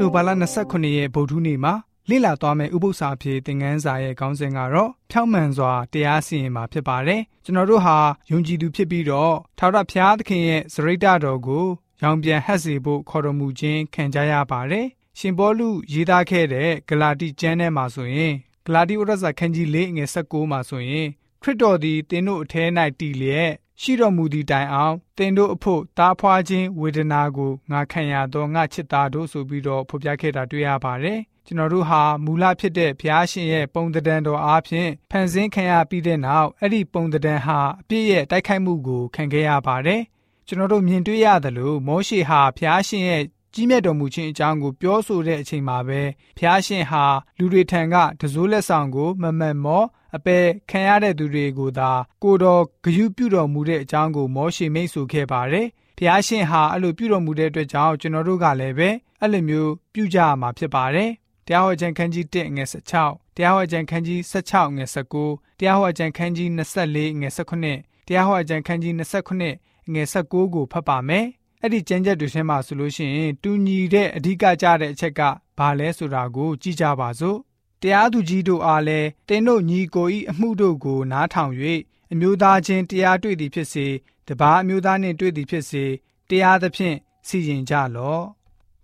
တိုဘာလ29ရက်ဗုဒ္ဓနေ့မှာလေ့လာသွားမယ့်ဥပု္ပ္ပစာဖြစ်သင်ခန်းစာရဲ့ခေါင်းစဉ်ကတော့ဖြောင့်မှန်စွာတရားစီရင်မှာဖြစ်ပါတယ်။ကျွန်တော်တို့ဟာယုံကြည်သူဖြစ်ပြီးတော့ထာဝရဘုရားသခင်ရဲ့စရိတ်တော်ကိုရောင်ပြန်ဟပ်စေဖို့ခေါ်တော်မူခြင်းခံကြရပါတယ်။ရှင်ဘောလူရေးသားခဲ့တဲ့ဂလာတိကျမ်းထဲမှာဆိုရင်ဂလာတိဥရစာခန်းကြီး၄ငွေ16မှာဆိုရင်ခရစ်တော်သည်သင်တို့အထဲ၌တည်လျက် ရှိတော်မူသည့်တိုင်အောင်သင်တို့အဖို့တားဖွာခြင်းဝေဒနာကိုငါခံရသောငါချစ်သားတို့ဆိုပြီးတော့ဖော်ပြခဲ့တာတွေ့ရပါတယ်။ကျွန်တော်တို့ဟာမူလဖြစ်တဲ့ဘုရားရှင်ရဲ့ပုံသဏ္ဍာန်တော်အားဖြင့်ဖန်ဆင်းခံရပြီးတဲ့နောက်အဲ့ဒီပုံသဏ္ဍာန်ဟာအပြည့်ရဲ့တိုက်ခိုက်မှုကိုခံခဲ့ရပါတယ်။ကျွန်တော်တို့မြင်တွေ့ရတယ်လို့မောရှေဟာဘုရားရှင်ရဲ့ကြီးမြတ်တော်မူခြင်းအကြောင်းကိုပြောဆိုတဲ့အချိန်မှာပဲဖျားရှင်ဟာလူတွေထံကတစိုးလက်ဆောင်ကိုမမတ်မော အပယ်ခံရတဲ့သူတွေကိုသာကိုတော်ဂရုပြုတော်မူတဲ့အကြောင်းကိုမောရှေမိတ်ဆိုခဲ့ပါတယ်။ဖျားရှင်ဟာအဲ့လိုပြုတော်မူတဲ့အတွက်ကြောင့်ကျွန်တော်တို့ကလည်းပဲအဲ့လိုမျိုးပြုကြရမှာဖြစ်ပါတယ်။တရားဟောကြံခန်းကြီး1ငွေ16တရားဟောကြံခန်းကြီး16ငွေ19တရားဟောကြံခန်းကြီး24ငွေ18တရားဟောကြံခန်းကြီး29ငွေ19ကိုဖတ်ပါမယ်။အဲ့ဒီကျမ်းချက်တွေထဲမှာဆိုလို့ရှိရင်တူညီတဲ့အဓိကကြတဲ့အချက်ကဘာလဲဆိုတာကိုကြည့်ကြပါစို့ တရားသူကြီးတို့အားလည်းတင်းတို့ညီကိုဤအမှုတို့ကိုနားထောင်၍အမျိုးသားချင်းတရားတွေ့သည်ဖြစ်စေတပားအမျိုးသားနှင့်တွေ့သည်ဖြစ်စေတရားသဖြင့်စီရင်ကြလော့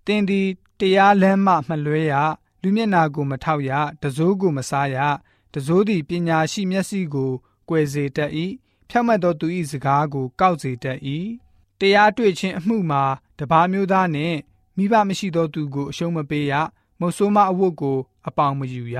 တင်းသည်တရားလမ်းမှမလွဲရလူမျက်နာကိုမထောက်ရတစိုးကိုမစားရတစိုးသည်ပညာရှိမျက်စိကိုကွယ်စေတတ်၏ဖြောက်မှတ်သောသူ၏စကားကိုကောက်စေတတ်၏တရားတွေ့ခြင်းအမှုမှာတပါးမျိုးသားနဲ့မိဘမရှိသောသူကိုအရှုံးမပေးရမုတ်ဆိုးမအဝတ်ကို အပေါင်မယူရ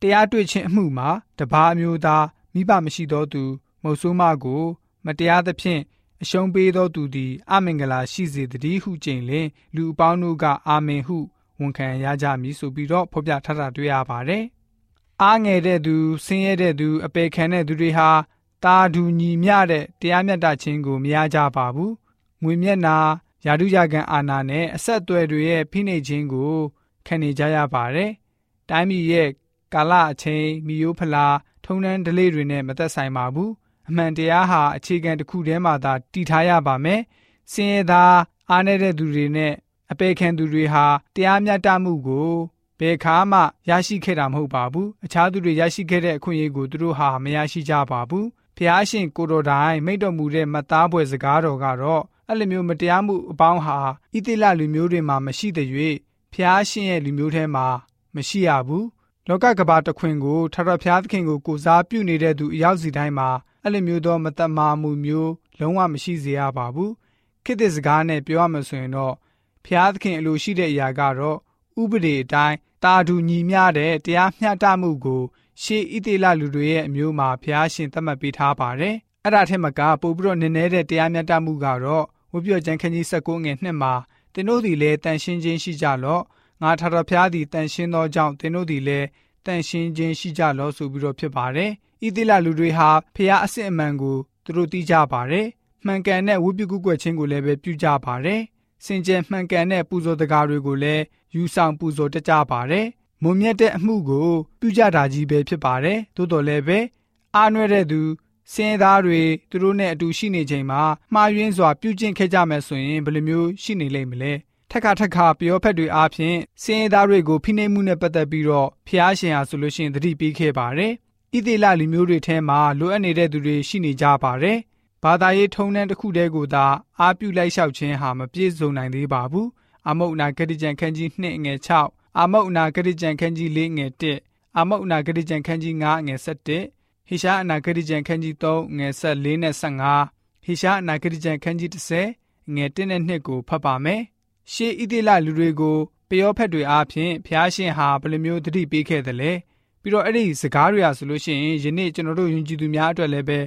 တရားတွေ့ခြင်းအမှုမှာတပါးမျိုးသားမိဘမရှိသောသူမုတ်ဆိုးမကို မတရားသဖြင့်အရှုံးပေးသောသူသည်အမင်္ဂလာရှိစေတည်းဟုကြိမ်လင်လူအပေါင်းတို့ကအာမင်ဟုဝန်ခံရကြမည်ဆိုပြီးတော့ဖော်ပြထားတာတွေ့ရပါတယ်။အားငယ်တဲ့သူဆင်းရဲတဲ့သူအပေခံတဲ့သူတွေဟာတာဒူညီမျှတဲ့တရားမျှတခြင်းကိုမရကြပါဘူးငွေမျက်နာယာတုရကန်အာဏာနဲ့အဆက်အသွယ်တွေရဲ့ဖိနှိပ်ခြင်းကိုခံနေကြရပါတယ်။ တိုင်းပြည်ရဲ့ကာလအချိန်မီယိုဖလာထုံနှန်းဒလေးတွေနဲ့မသက်ဆိုင်ပါဘူး။အမှန်တရားဟာအခြေခံတစ်ခုတည်းမှာသာတည်ထားရပါမယ်။စင်ရသားအားနေတဲ့သူတွေနဲ့အပေခံသူတွေဟာတရားမျှတမှုကိုဘယ်ခါမှရရှိခဲ့တာမဟုတ်ပါဘူး။အခြားသူတွေရရှိခဲ့တဲ့အခွင့်အရေးကိုသူတို့ဟာမရရှိကြပါဘူး။ဖျားရှင်ကိုတော်တိုင်မိတ်တော်မူတဲ့မသားပွဲစကားတော်ကတော့အဲ့လိုမျိုးမတရားမှုအပေါင်းဟာဣတိလလူမျိုးတွေမှာမရှိတဲ့၍ဖျားရှင်ရဲ့လူမျိုးထဲမှာ မရှိရဘူးလောကကဘာတခွင်ကိုထထဖျားသခင်ကိုကိုစားပြုနေတဲ့သူအရောက်စီတိုင်းမှာအဲ့လိုမျိုးသောမတမာမှုမျိုးလုံးဝမရှိစေရပါဘူးခေတ်သစ်စကားနဲ့ပြောရမှဆိုရင်တော့ဖျားသခင်အလိုရှိတဲ့အရာကတော့ဥပဒေအတိုင်းတာဒူညီမျှတဲ့တရားမျှတမှုကိုရှေးဣတိလလူတွေရဲ့အမျိုးမှာဖျားရှင်သတ်မှတ်ပေးထားပါတယ်အဲ့ဒါထက်မကပို့ပြီးတော့နည်းနည်းတဲ့တရားမျှတမှုကတော့ဝိပျော်ကျမ်းခန်းကြီး19ငယ်2မှာသင်တို့သည်လည်းတန်ရှင်းခြင်းရှိကြလော့ ငါထာတော်ဖျားသည်တန်ရှင်းသောကြောင့်သင်တို့သည်လည်းတန်ရှင်းခြင်းရှိကြလော့ဆိုပြီးတော့ဖြစ်ပါတယ်ဣတိလလူတွေဟာဖျားအစစ်အမှန်ကိုသူတို့သိကြပါတယ်မှန်ကန်တဲ့ဝိပုကုကွယ်ခြင်းကိုလည်းပဲပြုကြပါတယ်စင်ကြယ်မှန်ကန်တဲ့ပူဇော်တကားတွေကိုလည်းယူဆောင်ပူဇော်တကြပါတယ်မုံမြတ်တဲ့အမှုကိုပြုကြတာကြီးပဲဖြစ်ပါတယ်သို့တော်လည်းပဲအားနွဲ့တဲ့သူစင်းသားတွေသူတို့နဲ့အတူရှိနေချိန်မှာမှားယွင်းစွာပြုကျင့်ခဲ့ကြမယ်ဆိုရင်ဘယ်လိုမျိုးရှိနေလိမ့်မလဲ ထက်ခါထက်ခါပြောဖက်တွေအားဖြင့်စင်းသားတွေကိုဖိနှိပ်မှုနဲ့ပတ်သက်ပြီးတော့ဖျားရှင်ဟာဆိုလို့ရှိရင်သတိပေးခဲ့ပါတယ်ဣသေလလူမျိုးတွေထဲမှာလိုအပ်နေတဲ့သူတွေရှိနေကြပါတယ်ဘာသာရေးထုံးတမ်းတစ်ခုတည်းကိုသာအားပြုလိုက်လျှောက်ခြင်းဟာမပြည့်စုံနိုင်သေးပါဘူးအမုတ်နာဂတိကျန်ခန်းကြီး2ငွေ6အမုတ်နာဂတိကျန်ခန်းကြီး4ငွေ1အမုတ်နာဂတိကျန်ခန်းကြီး9ငွေ7ဟေရှာအနာဂတိကျမ်းခန်းကြီး3ငယ်14နဲ့15ဟေရှာအနာဂတိကျမ်းခန်းကြီး30ငယ်1နဲ့2ကိုဖတ်ပါမယ်။ ရှေးဣတိလလူတွေကိုပျောဖက်တွေအားဖြင့်ဖျားရှင်ဟာဘယ်လိုမျိုးသတိပေးခဲ့သလဲ။ပြီးတော့အဲ့ဒီစကားတွေဟာဆိုလို့ရှိရင်ယနေ့ကျွန်တော်တို့ယဉ်ကျေးသူများအတွက်လည်းပဲ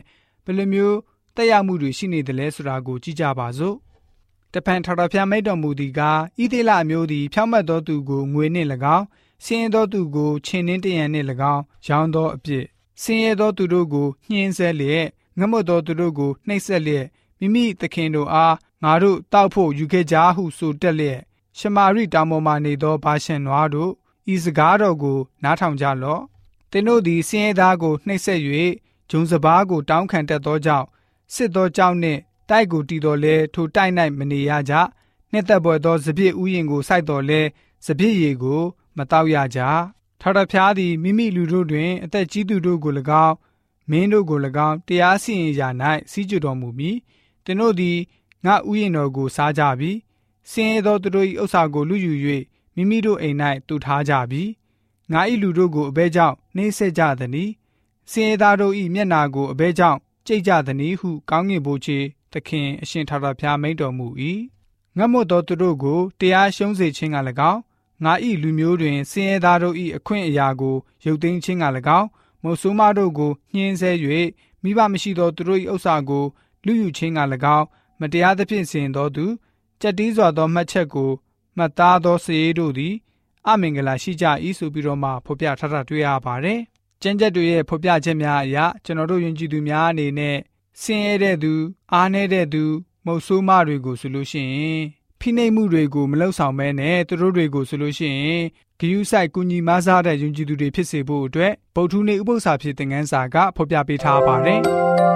ဘယ်လိုမျိုးတက်ရောက်မှုတွေရှိနေသလဲဆိုတာကိုကြည့်ကြပါစို့။တပန်ထတော်ဖျားမိတ်တော်မူသည်ကားဣတိလအမျိုးသည်ဖြောင့်မတ်သောသူကိုငွေနှင့်၎င်းဆင်းရဲသောသူကိုခြင်နှင်းတရံနှင့်၎င်းရောင်းသောအပြစ်ဆင်းရဲသောသူတို့ကိုညှင်းဆဲလျက်ငတ်မွတ်သောသူတို့ကိုနှိပ်စက်လျက်မိမိသခင်တို့အား ငါတို့တောက်ဖို့ယူခဲ့ကြဟုဆိုတက်လျက်ရှမာရိတောင်ပေါ်မှနေသောဘာရှင်နွားတို့ဤစကားတော်ကိုနားထောင်ကြလော့သင်တို့သည်ဆင်းရဲသားကိုနှိပ်စက်၍ဂျုံစပားကိုတောင်းခံတတ်သောကြောင့်စစ်သောကြောင့်နှင့်တိုက်ကိုတီတော်လဲထိုတိုက်၌မနေရကြနှစ်သက်ပွေသောစပြည့်ဥယင်ကိုစိုက်တော်လဲစပြည့်ရည်ကိုမတောက်ရကြထာဝရဘုရားသည်မိမိလူတို့တွင် အသက်ကြီးသူတို့ကို၎င်းမင်းတို့ကို၎င်းတရားစီရင်ရာ၌စီးကြတော်မူမည်သင်တို့သည် ငါဥယျာဉ်တော်ကိုစားကြပြီစင်ရသောသူတို့၏ဥစ္စာကိုလူယူ၍မိမိတို့အိမ်၌တူထားကြပြီငါ၏လူတို့ကိုအဘဲကြောင့်နှိမ့်ဆက်ကြသည်။စင်ရသားတို့၏မျက်နာကိုအဘဲကြောင့်ကြိတ်ကြသည်ဟုကောင်းကင်ဘုရားသခင်အရှင်ထာဝရဘုရားမိန့်တော်မူ၏။ငတ်မွတ်သောသူတို့ကိုတရားရှုံးစေခြင်းက၎င်းငါ၏လူမျိုးတွင်စင်ရသားတို့၏အခွင့်အရာကိုရုပ်သိမ်းခြင်းက၎င်းမုတ်ဆိုးမတို့ကိုညှင်းဆဲ၍မိဘမရှိသောသူတို့၏ဥစ္စာကိုလူယူခြင်းက၎င်း မတရားသဖြင့်ဆင်သောသူကြက်တီးစွာသောမှတ်ချက်ကိုမှတ်သားသောစည်တို့သည်အမင်္ဂလာရှိကြ၏ဆိုပြီးတော့မှဖော်ပြထားတာတွေ့ရပါတယ်။ကျမ်းချက်တွေရဲ့ဖော်ပြချက်များအရကျွန်တော်တို့ယဉ်ကျေးသူများအနေနဲ့ဆင်းရဲတဲ့သူအားနည်းတဲ့သူမုတ်ဆိုးမတွေကိုဆိုလို့ရှိရင်ဖိနှိပ်မှုတွေကိုမလောက်ဆောင်မဲနဲ့သူတို့တွေကိုဆိုလို့ရှိရင်ဂယုဆိုင်ကူညီမဆားတဲ့ယဉ်ကျေးသူတွေဖြစ်စေဖို့အတွက်ဗုဒ္ဓနေ့ဥပုသ္စာဖြစ်တဲ့ငန်းစာကဖော်ပြပေးထားပါတယ်။